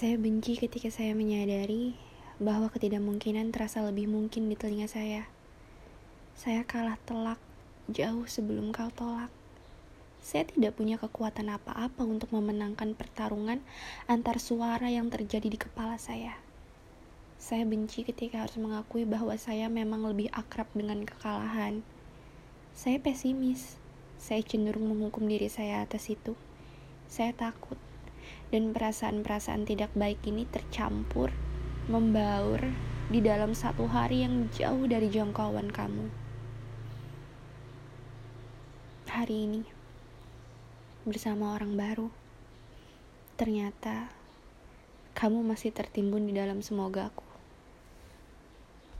Saya benci ketika saya menyadari bahwa ketidakmungkinan terasa lebih mungkin di telinga saya. Saya kalah telak jauh sebelum kau tolak. Saya tidak punya kekuatan apa-apa untuk memenangkan pertarungan antar suara yang terjadi di kepala saya. Saya benci ketika harus mengakui bahwa saya memang lebih akrab dengan kekalahan. Saya pesimis. Saya cenderung menghukum diri saya atas itu. Saya takut. Dan perasaan-perasaan tidak baik ini tercampur, membaur di dalam satu hari yang jauh dari jangkauan kamu. Hari ini, bersama orang baru, ternyata kamu masih tertimbun di dalam semoga aku.